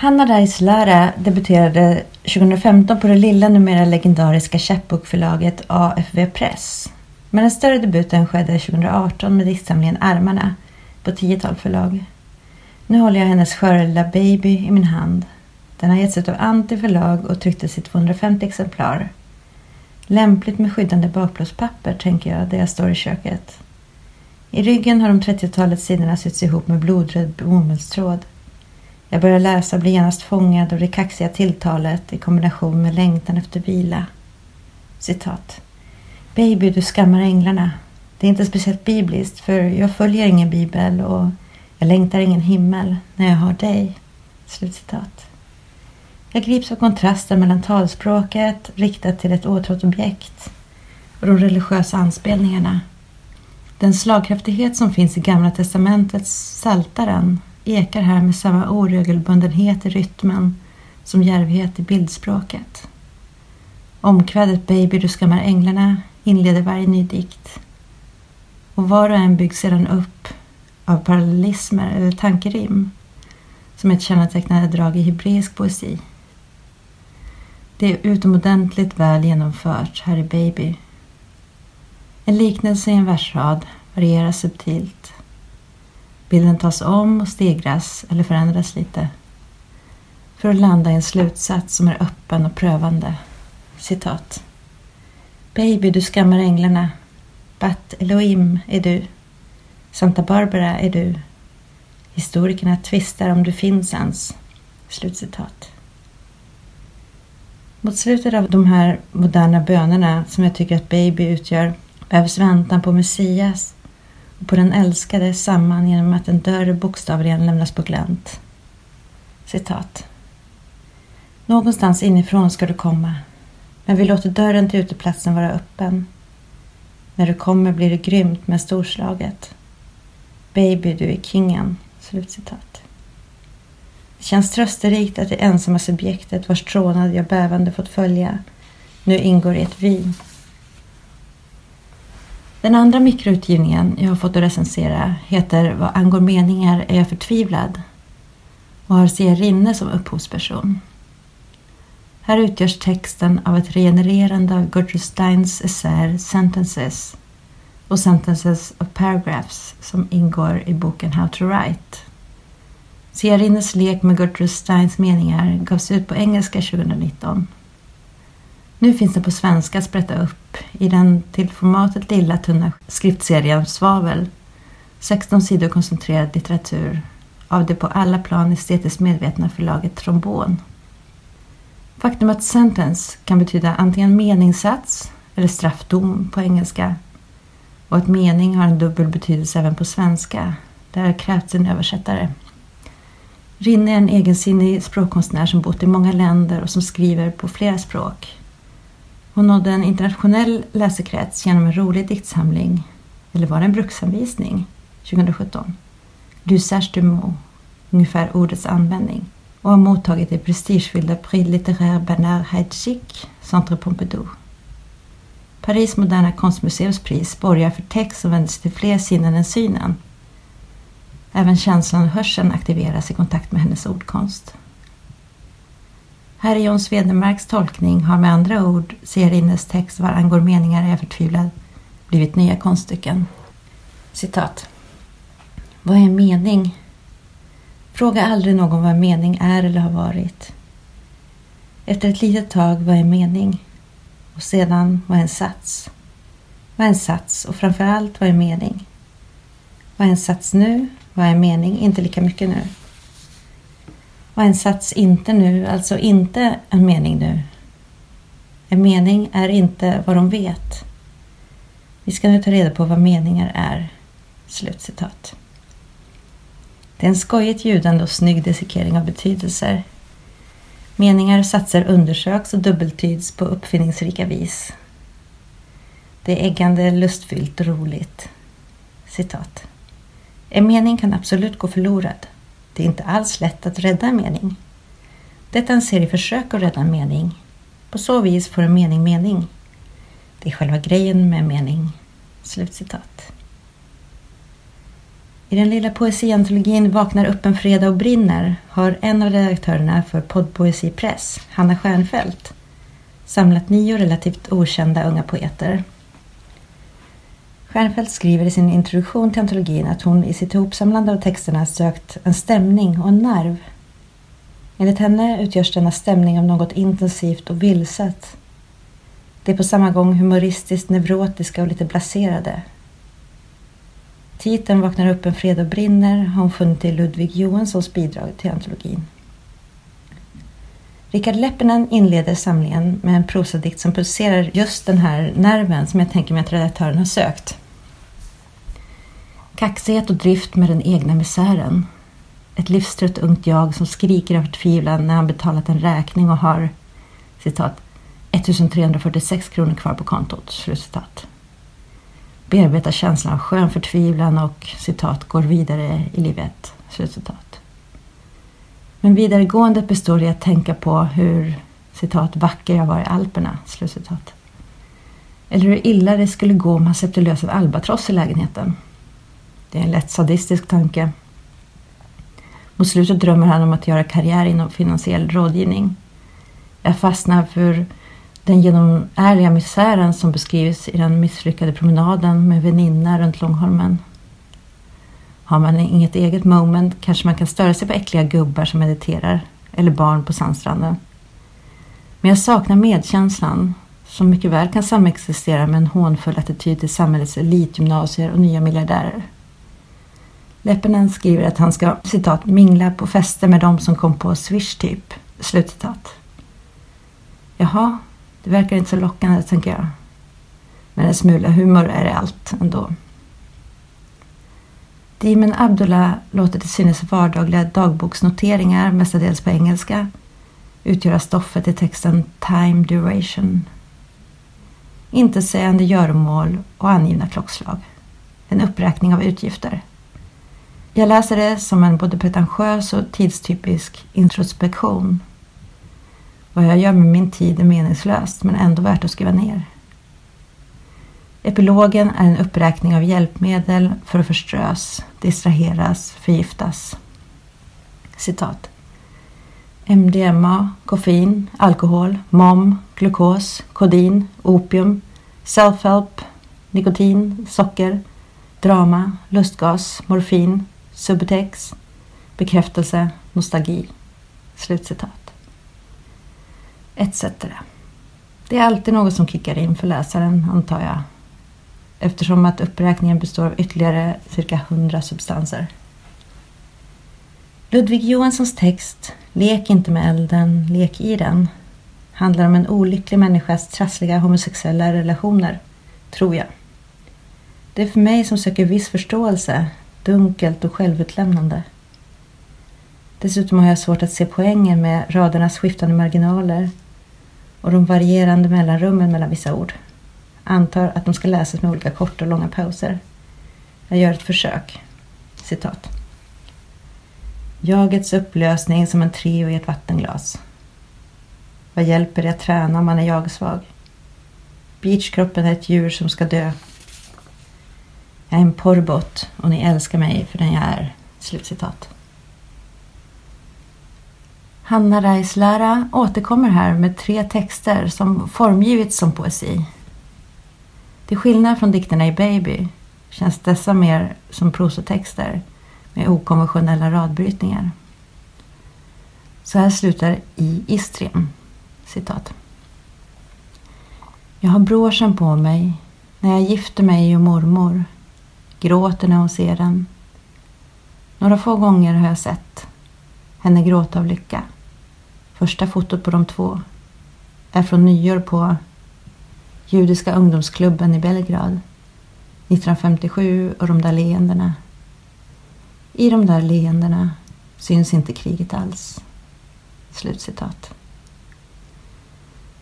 Hanna Reis Lara debuterade 2015 på det lilla numera legendariska Chapbookförlaget AFV Press. Men den större debuten skedde 2018 med diktsamlingen Armarna på tiotal förlag. Nu håller jag hennes sköra lilla baby i min hand. Den har getts ut av Anti förlag och trycktes i 250 exemplar. Lämpligt med skyddande bakplåtspapper, tänker jag, där jag står i köket. I ryggen har de 30-talet sidorna sytts ihop med blodröd bomullstråd. Jag börjar läsa och blir genast fångad av det kaxiga tilltalet i kombination med längtan efter vila. Citat. Baby, du skammar änglarna. Det är inte speciellt bibliskt för jag följer ingen bibel och jag längtar ingen himmel när jag har dig. Slutcitat. Jag grips av kontrasten mellan talspråket riktat till ett åtrått objekt och de religiösa anspelningarna. Den slagkraftighet som finns i Gamla testamentets Saltaren ekar här med samma oregelbundenhet i rytmen som djärvhet i bildspråket. Omkvädet Baby du skammar änglarna inleder varje ny dikt och var och en byggs sedan upp av parallellismer eller tankerim som ett kännetecknande drag i hebreisk poesi. Det är utomordentligt väl genomfört här i Baby. En liknelse i en versrad varierar subtilt. Bilden tas om och stegras eller förändras lite för att landa i en slutsats som är öppen och prövande. Citat. Baby, du skammar änglarna. Bat Elohim är du. Santa Barbara är du. Historikerna tvistar om du finns ens. Slutcitat. Mot slutet av de här moderna bönerna som jag tycker att Baby utgör behövs väntan på Messias och på den älskade samman genom att en dörr bokstavligen lämnas på glänt. Citat. Någonstans inifrån ska du komma, men vi låter dörren till uteplatsen vara öppen. När du kommer blir det grymt men storslaget. Baby, du är kingen. Slutcitat. Det känns trösterikt att det ensamma subjektet vars trånad jag bävande fått följa nu ingår i ett vi. Den andra mikroutgivningen jag har fått att recensera heter Vad angår meningar är jag förtvivlad och har Sia Rinne som upphovsperson. Här utgörs texten av ett regenererande av Gertrude Steins essäer Sentences och Sentences of Paragraphs som ingår i boken How to Write. Sia Rinnes lek med Gertrude Steins meningar gavs ut på engelska 2019. Nu finns den på svenska att sprätta upp i den till formatet lilla tunna skriftserien Svavel. 16 sidor koncentrerad litteratur av det på alla plan estetiskt medvetna förlaget Trombon. Faktum att sentence kan betyda antingen meningssats eller straffdom på engelska och att mening har en dubbel betydelse även på svenska. Där har krävts en översättare. Rinne är en egensinnig språkkonstnär som bott i många länder och som skriver på flera språk. Hon nådde en internationell läsekrets genom en rolig diktsamling, eller var det en bruksanvisning, 2017. L'usage du mot, ungefär ordets användning, och har mottagit det prestigefyllda Prix littéraire Bernard Heitschik, Centre Pompidou. Paris moderna konstmuseums pris borgar för text som vänder sig till fler sinnen än synen. Även känslan och hörseln aktiveras i kontakt med hennes ordkonst. Här i John Svedemarks tolkning har med andra ord Serines text Vad angår meningar är förtvivlad blivit nya konststycken. Citat. Vad är mening? Fråga aldrig någon vad mening är eller har varit. Efter ett litet tag, vad är mening? Och sedan, vad är en sats? Vad är en sats och framför allt, vad är mening? Vad är en sats nu? Vad är mening? Inte lika mycket nu. Och en sats inte nu? Alltså inte en mening nu. En mening är inte vad de vet. Vi ska nu ta reda på vad meningar är. Slutcitat. Det är en skojigt ljudande och snygg dissekering av betydelser. Meningar och satser undersöks och dubbeltyds på uppfinningsrika vis. Det är äggande, lustfyllt och roligt. Citat. En mening kan absolut gå förlorad. Det är inte alls lätt att rädda en mening. Detta är en serie försök att rädda en mening. På så vis får en mening mening. Det är själva grejen med en mening. Slutcitat. I den lilla poesiantologin Vaknar upp en fredag och brinner har en av redaktörerna för Poddpoesi Press, Hanna Stjernfeldt, samlat nio relativt okända unga poeter. Stjernfeldt skriver i sin introduktion till antologin att hon i sitt ihopsamlande av texterna sökt en stämning och en nerv. Enligt henne utgörs denna stämning av något intensivt och vilset. Det är på samma gång humoristiskt neurotiska och lite blaserade, Titeln Vaknar upp en fredag och brinner har hon funnit i Ludvig Johanssons bidrag till antologin. Richard Leppinen inleder samlingen med en prosadikt som pulserar just den här nerven som jag tänker mig att redaktören har sökt. Kaxighet och drift med den egna misären. Ett livstrött ungt jag som skriker av förtvivlan när han betalat en räkning och har citat 1346 kronor kvar på kontot. Slutcitat bearbetar känslan av skön förtvivlan och citat går vidare i livet. Slutcitat. Men vidaregåendet består i att tänka på hur citat vacker jag var i Alperna. Slutcitat. Eller hur illa det skulle gå om han släppte lös en albatross i lägenheten. Det är en lätt sadistisk tanke. Mot slutet drömmer han om att göra karriär inom finansiell rådgivning. Jag fastnar för den genomärliga misären som beskrivs i den misslyckade promenaden med väninna runt Långholmen. Har man inget eget moment kanske man kan störa sig på äckliga gubbar som mediterar eller barn på sandstranden. Men jag saknar medkänslan som mycket väl kan samexistera med en hånfull attityd till samhällets elitgymnasier och nya miljardärer. Leppinen skriver att han ska citat mingla på fester med de som kom på Swish typ. Slutcitat. Jaha, det verkar inte så lockande, tänker jag. Men en smula humor är det allt ändå. Dimen Abdullah låter till synes vardagliga dagboksnoteringar, mestadels på engelska, utgöra stoffet i texten Time Duration. Inte sägande göromål och angivna klockslag. En uppräkning av utgifter. Jag läser det som en både pretentiös och tidstypisk introspektion vad jag gör med min tid är meningslöst men ändå värt att skriva ner. Epilogen är en uppräkning av hjälpmedel för att förströs, distraheras, förgiftas. Citat. MDMA, koffein, alkohol, mom, glukos, kodin, opium, self-help, nikotin, socker, drama, lustgas, morfin, Subtex, bekräftelse, nostalgi. Slutcitat etc. Det är alltid något som kickar in för läsaren, antar jag. Eftersom att uppräkningen består av ytterligare cirka hundra substanser. Ludvig Johanssons text Lek inte med elden, lek i den handlar om en olycklig människas trassliga homosexuella relationer, tror jag. Det är för mig som söker viss förståelse, dunkelt och självutlämnande. Dessutom har jag svårt att se poängen med radernas skiftande marginaler och de varierande mellanrummen mellan vissa ord. Antar att de ska läsas med olika korta och långa pauser. Jag gör ett försök. Citat. Jagets upplösning som en trio i ett vattenglas. Vad hjälper det att träna om man är jagsvag? Beachkroppen är ett djur som ska dö. Jag är en porrbot och ni älskar mig för den jag är. Slutcitat. Hanna Reislära återkommer här med tre texter som formgivits som poesi. Till skillnad från dikterna i Baby känns dessa mer som prosatexter med okonventionella radbrytningar. Så här slutar i Istrien. Citat. Jag har broschen på mig när jag gifter mig och mormor. Gråter när hon ser den. Några få gånger har jag sett henne gråta av lycka. Första fotot på de två är från nyår på Judiska ungdomsklubben i Belgrad 1957 och de där leendena. I de där leendena syns inte kriget alls. Slutcitat.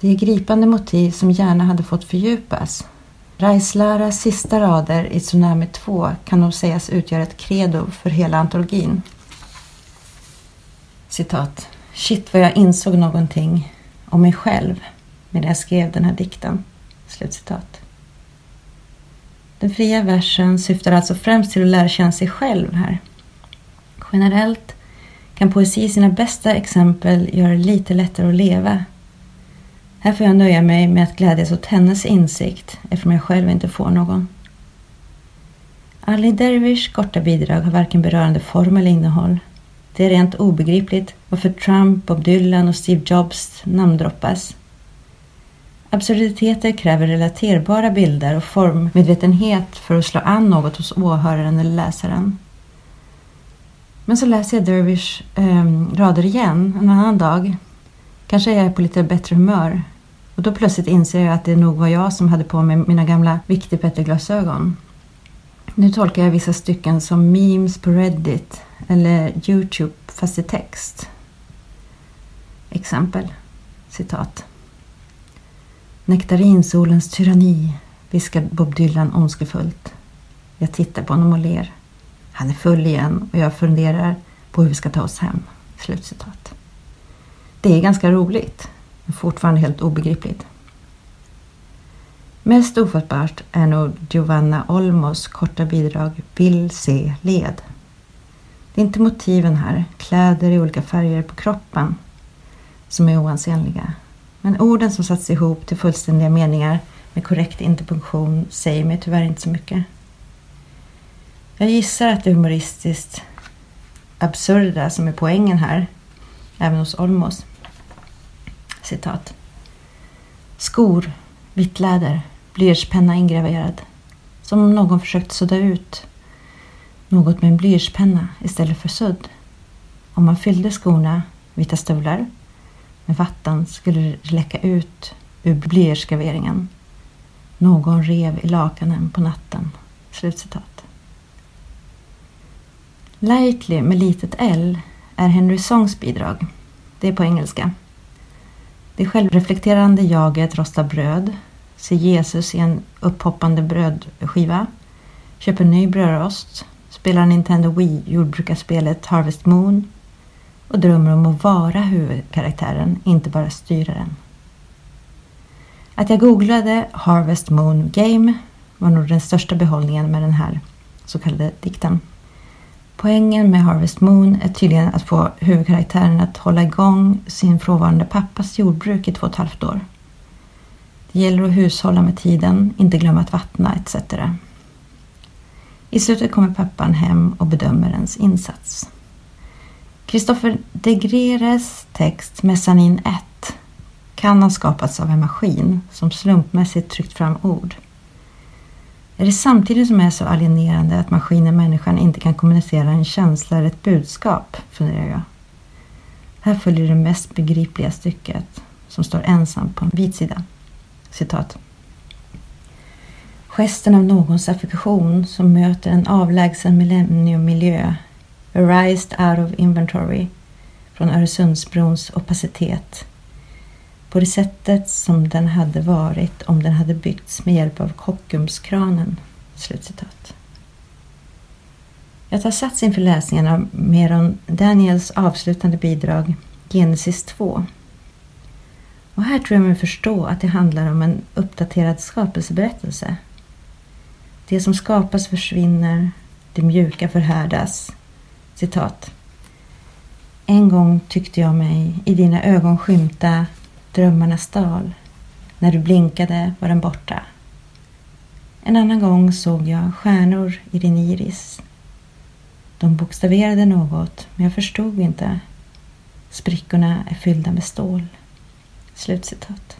Det är gripande motiv som gärna hade fått fördjupas. Reislaras sista rader i Tsunami 2 kan nog sägas utgöra ett credo för hela antologin. Citat. Shit vad jag insåg någonting om mig själv medan jag skrev den här dikten. Slutcitat. Den fria versen syftar alltså främst till att lära känna sig själv här. Generellt kan poesi i sina bästa exempel göra det lite lättare att leva. Här får jag nöja mig med att glädjas åt hennes insikt eftersom jag själv inte får någon. Ali Dervish korta bidrag har varken berörande form eller innehåll. Det är rent obegripligt varför Trump, Bob Dylan och Steve Jobs namndroppas. Absurditeter kräver relaterbara bilder och formmedvetenhet för att slå an något hos åhöraren eller läsaren. Men så läser jag Dervish eh, rader igen en annan dag. Kanske är jag på lite bättre humör. Och då plötsligt inser jag att det nog var jag som hade på mig mina gamla Viktigpetter-glasögon. Nu tolkar jag vissa stycken som memes på Reddit eller Youtube fast i text. Exempel, citat. Nektarinsolens tyranni, viskar Bob Dylan ondskefullt. Jag tittar på honom och ler. Han är full igen och jag funderar på hur vi ska ta oss hem. Slutcitat. Det är ganska roligt, fortfarande helt obegripligt. Mest ofattbart är nog Giovanna Olmos korta bidrag Vill se led. Det är inte motiven här, kläder i olika färger på kroppen, som är oansenliga. Men orden som satts ihop till fullständiga meningar med korrekt interpunktion säger mig tyvärr inte så mycket. Jag gissar att det humoristiskt absurda som är poängen här, även hos Olmos. Citat. Skor, vitt läder, blyertspenna ingraverad. Som om någon försökt sudda ut något med en blyertspenna istället för sudd. Om man fyllde skorna, vita stövlar, med vatten skulle det läcka ut ur blyertsgraveringen. Någon rev i lakanen på natten. Slutcitat. Lightly med litet L är Henry Songs bidrag. Det är på engelska. Det självreflekterande jaget rostar bröd, ser Jesus i en upphoppande brödskiva, köper ny brödrost, spelar Nintendo Wii jordbrukarspelet Harvest Moon och drömmer om att vara huvudkaraktären, inte bara styra den. Att jag googlade Harvest Moon Game var nog den största behållningen med den här så kallade dikten. Poängen med Harvest Moon är tydligen att få huvudkaraktären att hålla igång sin frånvarande pappas jordbruk i två och ett halvt år. Det gäller att hushålla med tiden, inte glömma att vattna etc. I slutet kommer pappan hem och bedömer ens insats. Christopher de Greres text Messanin 1 kan ha skapats av en maskin som slumpmässigt tryckt fram ord. Är det samtidigt som är så alienerande att maskinen människan inte kan kommunicera en känsla eller ett budskap, funderar jag. Här följer det mest begripliga stycket som står ensam på en vit sida. Citat. Gesten av någons affektion som möter en avlägsen millenniummiljö Arised out of inventory från Öresundsbrons opacitet på det sättet som den hade varit om den hade byggts med hjälp av Kockumskranen. Slutcitat. Jag tar sats inför läsningen av Meron Daniels avslutande bidrag Genesis 2. Och här tror jag mig förstå att det handlar om en uppdaterad skapelseberättelse. Det som skapas försvinner, det mjuka förhärdas. Citat. En gång tyckte jag mig i dina ögon skymta drömmarnas dal. När du blinkade var den borta. En annan gång såg jag stjärnor i din iris. De bokstaverade något, men jag förstod inte. Sprickorna är fyllda med stål. Slutcitat.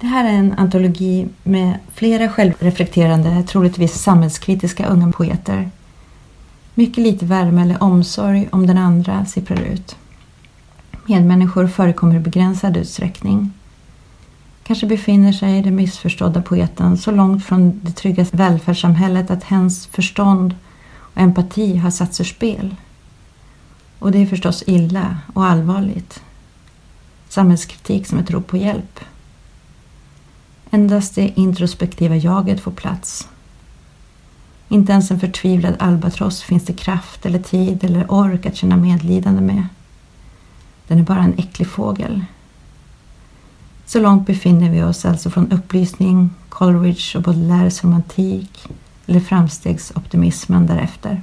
Det här är en antologi med flera självreflekterande, troligtvis samhällskritiska unga poeter. Mycket lite värme eller omsorg om den andra sipprar ut. Medmänniskor förekommer i begränsad utsträckning. Kanske befinner sig den missförstådda poeten så långt från det trygga välfärdssamhället att hens förstånd och empati har satts ur spel. Och det är förstås illa och allvarligt. Samhällskritik som ett rop på hjälp. Endast det introspektiva jaget får plats. Inte ens en förtvivlad albatross finns det kraft eller tid eller ork att känna medlidande med. Den är bara en äcklig fågel. Så långt befinner vi oss alltså från upplysning, Coleridge och Baudelaires romantik eller framstegsoptimismen därefter.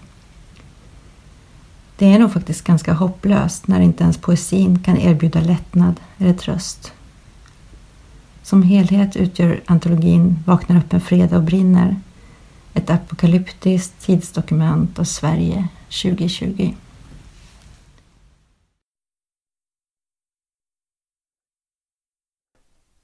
Det är nog faktiskt ganska hopplöst när inte ens poesin kan erbjuda lättnad eller tröst. Som helhet utgör antologin Vaknar upp en fredag och brinner ett apokalyptiskt tidsdokument av Sverige 2020.